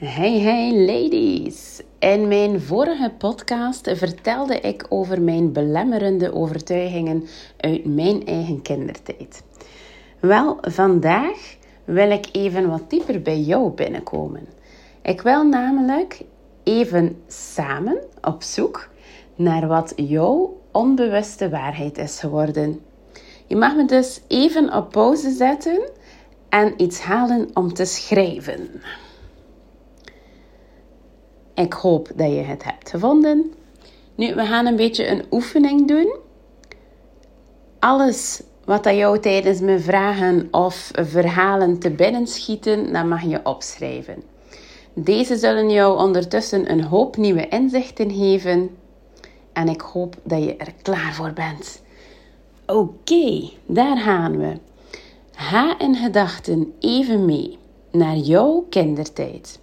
Hey, hey ladies! In mijn vorige podcast vertelde ik over mijn belemmerende overtuigingen uit mijn eigen kindertijd. Wel, vandaag wil ik even wat dieper bij jou binnenkomen. Ik wil namelijk even samen op zoek naar wat jouw onbewuste waarheid is geworden. Je mag me dus even op pauze zetten en iets halen om te schrijven. Ik hoop dat je het hebt gevonden. Nu, we gaan een beetje een oefening doen. Alles wat dat jou tijdens mijn vragen of verhalen te binnen schieten, dat mag je opschrijven. Deze zullen jou ondertussen een hoop nieuwe inzichten geven. En ik hoop dat je er klaar voor bent. Oké, daar gaan we. Ga in gedachten even mee naar jouw kindertijd.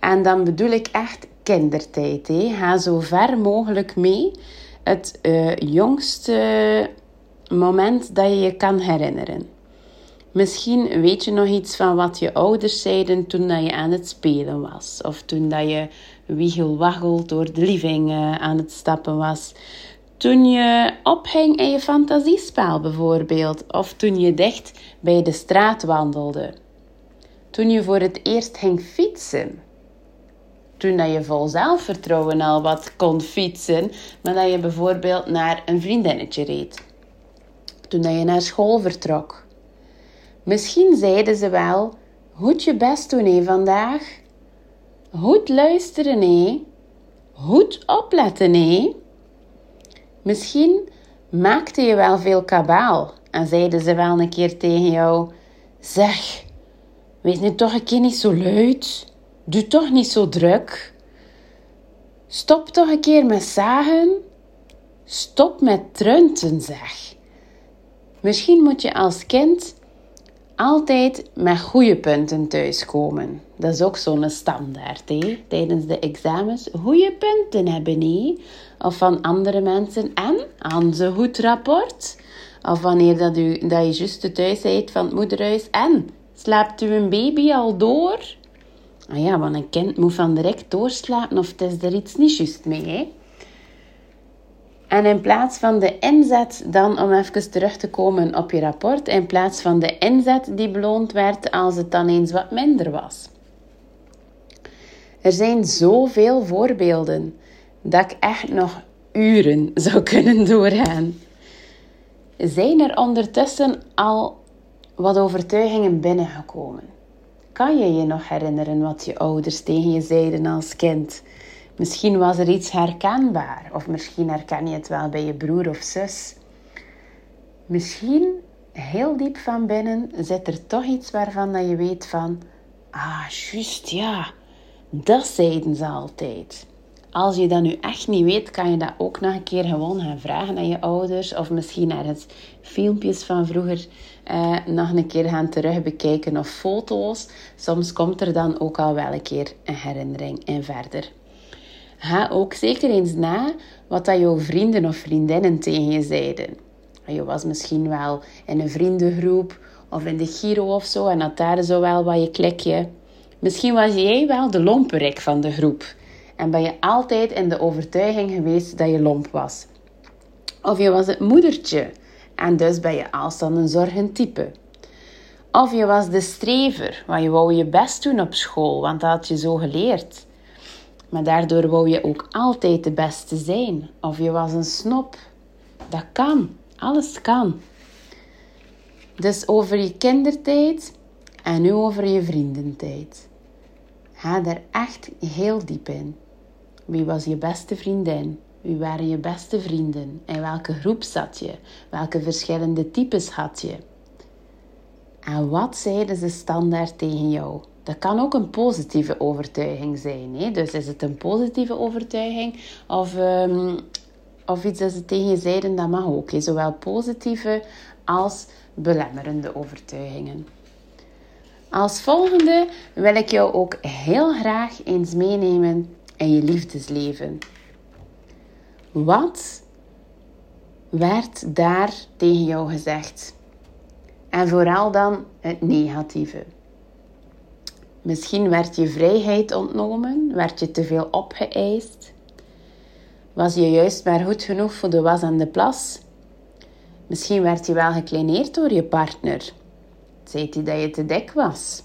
En dan bedoel ik echt kindertijd. Hè. Ga zo ver mogelijk mee. Het uh, jongste moment dat je je kan herinneren. Misschien weet je nog iets van wat je ouders zeiden toen dat je aan het spelen was. Of toen dat je wiegelwaggel door de living uh, aan het stappen was. Toen je ophing in je fantasiespel bijvoorbeeld. Of toen je dicht bij de straat wandelde. Toen je voor het eerst ging fietsen toen dat je vol zelfvertrouwen al wat kon fietsen, maar dat je bijvoorbeeld naar een vriendinnetje reed. Toen dat je naar school vertrok. Misschien zeiden ze wel: Goed je best doen, hé, vandaag. Goed luisteren, hé. Goed opletten, hé. Misschien maakte je wel veel kabaal en zeiden ze wel een keer tegen jou: Zeg, wees nu toch een keer niet zo luid. Doe toch niet zo druk. Stop toch een keer met zagen. Stop met trunten, zeg. Misschien moet je als kind altijd met goede punten thuiskomen. Dat is ook zo'n standaard, hè? tijdens de examens. Goede punten hebben, hè? Of van andere mensen. En aan ze goed rapport. Of wanneer dat, u, dat je juist thuis bent van het moederhuis. En, slaapt u een baby al door? Ah ja, want een kind moet van direct doorslapen of het is er iets niet juist mee. En in plaats van de inzet, dan om even terug te komen op je rapport, in plaats van de inzet die beloond werd als het dan eens wat minder was. Er zijn zoveel voorbeelden dat ik echt nog uren zou kunnen doorgaan. Zijn er ondertussen al wat overtuigingen binnengekomen? Kan je je nog herinneren wat je ouders tegen je zeiden als kind? Misschien was er iets herkenbaar, of misschien herken je het wel bij je broer of zus. Misschien heel diep van binnen zit er toch iets waarvan dat je weet van, ah, juist ja, dat zeiden ze altijd. Als je dat nu echt niet weet, kan je dat ook nog een keer gewoon gaan vragen aan je ouders. Of misschien ergens filmpjes van vroeger uh, nog een keer gaan terugbekijken of foto's. Soms komt er dan ook al wel een keer een herinnering in verder. Ga ook zeker eens na wat dat jouw vrienden of vriendinnen tegen je zeiden. Je was misschien wel in een vriendengroep of in de Giro of zo en had daar zo wel wat je klikje. Misschien was jij wel de lomperik van de groep en ben je altijd in de overtuiging geweest dat je lomp was. Of je was het moedertje en dus ben je alsdan een zorgend type. Of je was de strever, want je wou je best doen op school, want dat had je zo geleerd. Maar daardoor wou je ook altijd de beste zijn. Of je was een snop. Dat kan. Alles kan. Dus over je kindertijd en nu over je vriendentijd. Ga er echt heel diep in. Wie was je beste vriendin? Wie waren je beste vrienden? In welke groep zat je? Welke verschillende types had je? En wat zeiden ze standaard tegen jou? Dat kan ook een positieve overtuiging zijn. Hè? Dus is het een positieve overtuiging of, um, of iets dat ze tegen je zeiden, dat mag ook. Zowel positieve als belemmerende overtuigingen. Als volgende wil ik jou ook heel graag eens meenemen in je liefdesleven. Wat werd daar tegen jou gezegd? En vooral dan het negatieve. Misschien werd je vrijheid ontnomen, werd je te veel opgeëist. Was je juist maar goed genoeg voor de was en de plas? Misschien werd je wel gekleineerd door je partner. Zei hij dat je te dik was?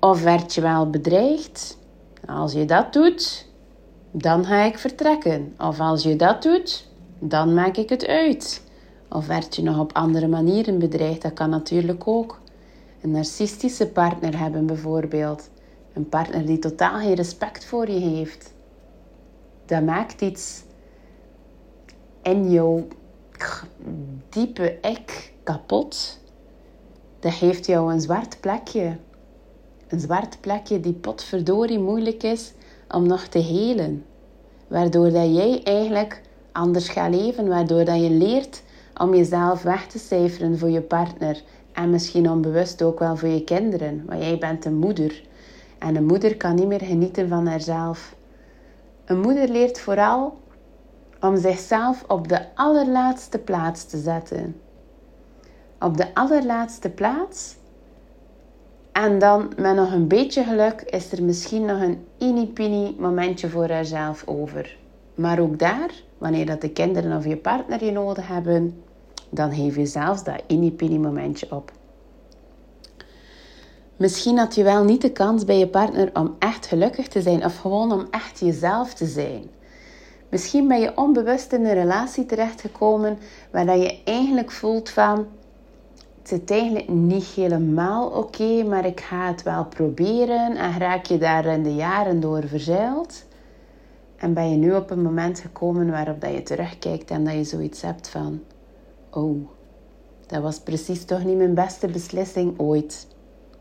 Of werd je wel bedreigd? Als je dat doet, dan ga ik vertrekken. Of als je dat doet, dan maak ik het uit. Of werd je nog op andere manieren bedreigd? Dat kan natuurlijk ook. Een narcistische partner hebben bijvoorbeeld. Een partner die totaal geen respect voor je heeft. Dat maakt iets in jouw diepe ik kapot. Dat geeft jou een zwart plekje. Een zwart plekje die potverdorie moeilijk is om nog te helen. Waardoor dat jij eigenlijk anders gaat leven. Waardoor dat je leert om jezelf weg te cijferen voor je partner. En misschien onbewust ook wel voor je kinderen. Want jij bent een moeder. En een moeder kan niet meer genieten van haarzelf. Een moeder leert vooral om zichzelf op de allerlaatste plaats te zetten. Op de allerlaatste plaats. En dan met nog een beetje geluk is er misschien nog een inipini momentje voor haarzelf over. Maar ook daar, wanneer dat de kinderen of je partner je nodig hebben, dan geef je zelfs dat inipini momentje op. Misschien had je wel niet de kans bij je partner om echt gelukkig te zijn of gewoon om echt jezelf te zijn. Misschien ben je onbewust in een relatie terechtgekomen waar je eigenlijk voelt van zit eigenlijk niet helemaal oké, maar ik ga het wel proberen en raak je daar in de jaren door verzeild. En ben je nu op een moment gekomen waarop dat je terugkijkt en dat je zoiets hebt van oh, dat was precies toch niet mijn beste beslissing ooit.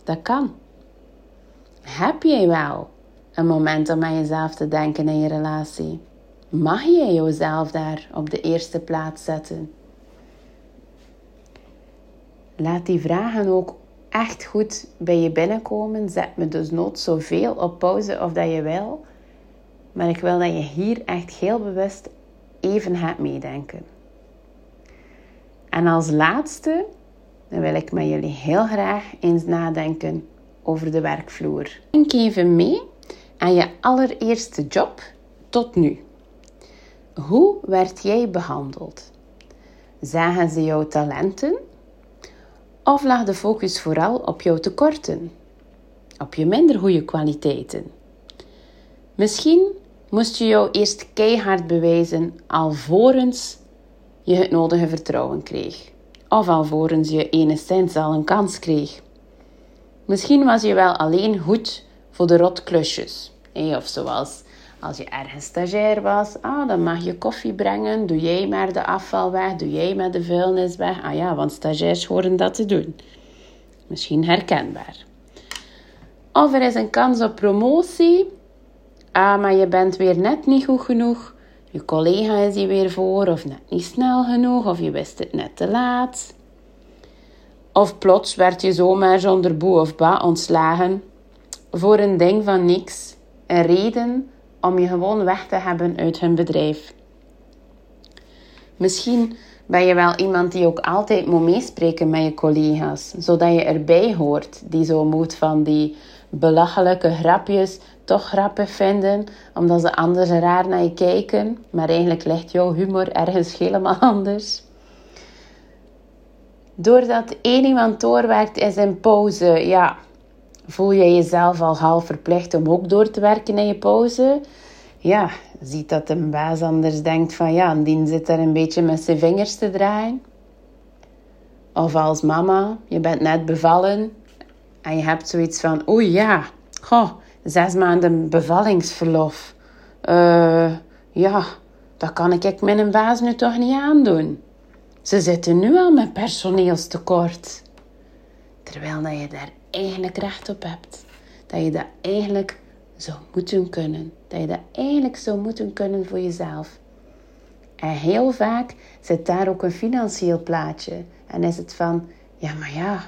Dat kan. Heb jij wel een moment om aan jezelf te denken in je relatie? Mag je jezelf daar op de eerste plaats zetten? Laat die vragen ook echt goed bij je binnenkomen. Zet me dus nooit zoveel op pauze of dat je wil. Maar ik wil dat je hier echt heel bewust even gaat meedenken. En als laatste, dan wil ik met jullie heel graag eens nadenken over de werkvloer. Denk even mee aan je allereerste job tot nu. Hoe werd jij behandeld? Zagen ze jouw talenten? Of lag de focus vooral op jouw tekorten? Op je minder goede kwaliteiten? Misschien moest je jou eerst keihard bewijzen alvorens je het nodige vertrouwen kreeg. Of alvorens je enigszins al een kans kreeg. Misschien was je wel alleen goed voor de rotklusjes. Of zoals als je ergens stagiair was, ah, dan mag je koffie brengen. Doe jij maar de afval weg. Doe jij maar de vuilnis weg. Ah ja, want stagiairs horen dat te doen. Misschien herkenbaar. Of er is een kans op promotie. Ah, maar je bent weer net niet goed genoeg. Je collega is hier weer voor, of net niet snel genoeg, of je wist het net te laat. Of plots werd je zomaar zonder boe of ba ontslagen voor een ding van niks. Een reden om je gewoon weg te hebben uit hun bedrijf. Misschien ben je wel iemand die ook altijd moet meespreken met je collega's, zodat je erbij hoort, die zo moet van die belachelijke grapjes toch grappig vinden, omdat ze anders raar naar je kijken, maar eigenlijk ligt jouw humor ergens helemaal anders. Doordat één iemand doorwerkt in zijn pauze, ja, voel je jezelf al half verplicht om ook door te werken in je pauze. Ja, ziet dat een baas anders denkt van ja, die zit daar een beetje met zijn vingers te draaien. Of als mama, je bent net bevallen en je hebt zoiets van, oeh ja, goh, zes maanden bevallingsverlof. Uh, ja, dat kan ik mijn baas nu toch niet aandoen. Ze zitten nu al met personeelstekort. Terwijl dat je daar eigenlijk recht op hebt. Dat je dat eigenlijk zou moeten kunnen. Dat je dat eigenlijk zou moeten kunnen voor jezelf. En heel vaak zit daar ook een financieel plaatje. En is het van, ja maar ja,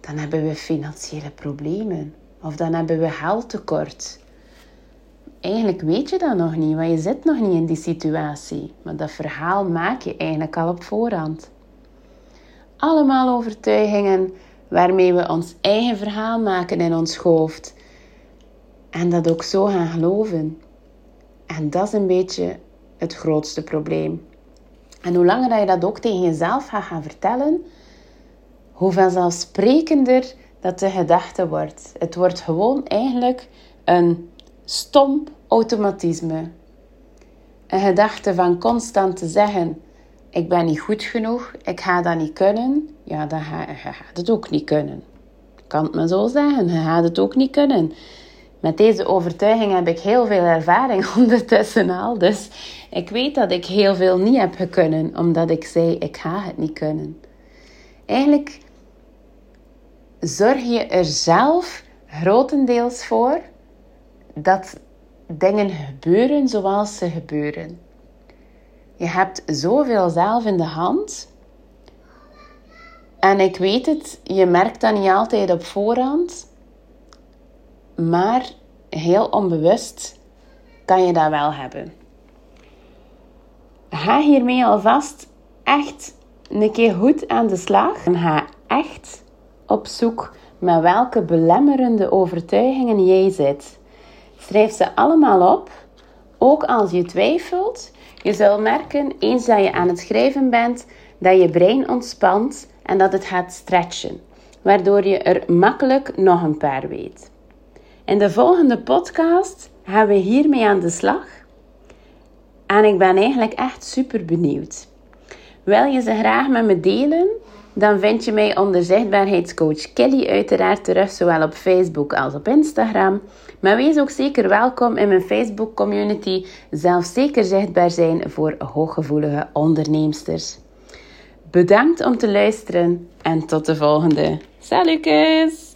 dan hebben we financiële problemen. Of dan hebben we geldtekort. Eigenlijk weet je dat nog niet, want je zit nog niet in die situatie. Maar dat verhaal maak je eigenlijk al op voorhand. Allemaal overtuigingen waarmee we ons eigen verhaal maken in ons hoofd en dat ook zo gaan geloven. En dat is een beetje het grootste probleem. En hoe langer je dat ook tegen jezelf gaat gaan vertellen, hoe vanzelfsprekender dat de gedachte wordt. Het wordt gewoon eigenlijk een stom automatisme. Een gedachte van constant te zeggen: Ik ben niet goed genoeg, ik ga dat niet kunnen. Ja, dan ga je het ook niet kunnen. Ik kan het maar zo zeggen, je gaat het ook niet kunnen. Met deze overtuiging heb ik heel veel ervaring ondertussen al. Dus ik weet dat ik heel veel niet heb kunnen, omdat ik zei: Ik ga het niet kunnen. Eigenlijk zorg je er zelf grotendeels voor dat dingen gebeuren zoals ze gebeuren. Je hebt zoveel zelf in de hand. En ik weet het, je merkt dat niet altijd op voorhand. Maar heel onbewust kan je dat wel hebben. Ga hiermee alvast echt een keer goed aan de slag. En ga echt op zoek met welke belemmerende overtuigingen jij zit. Schrijf ze allemaal op, ook als je twijfelt. Je zult merken, eens dat je aan het schrijven bent, dat je brein ontspant en dat het gaat stretchen, waardoor je er makkelijk nog een paar weet. In de volgende podcast gaan we hiermee aan de slag. En ik ben eigenlijk echt super benieuwd. Wil je ze graag met me delen? Dan vind je mij onder zichtbaarheidscoach Kelly uiteraard terug, zowel op Facebook als op Instagram. Maar wees ook zeker welkom in mijn Facebook community, zelf zeker zichtbaar zijn voor hooggevoelige onderneemsters. Bedankt om te luisteren en tot de volgende. Salutjes!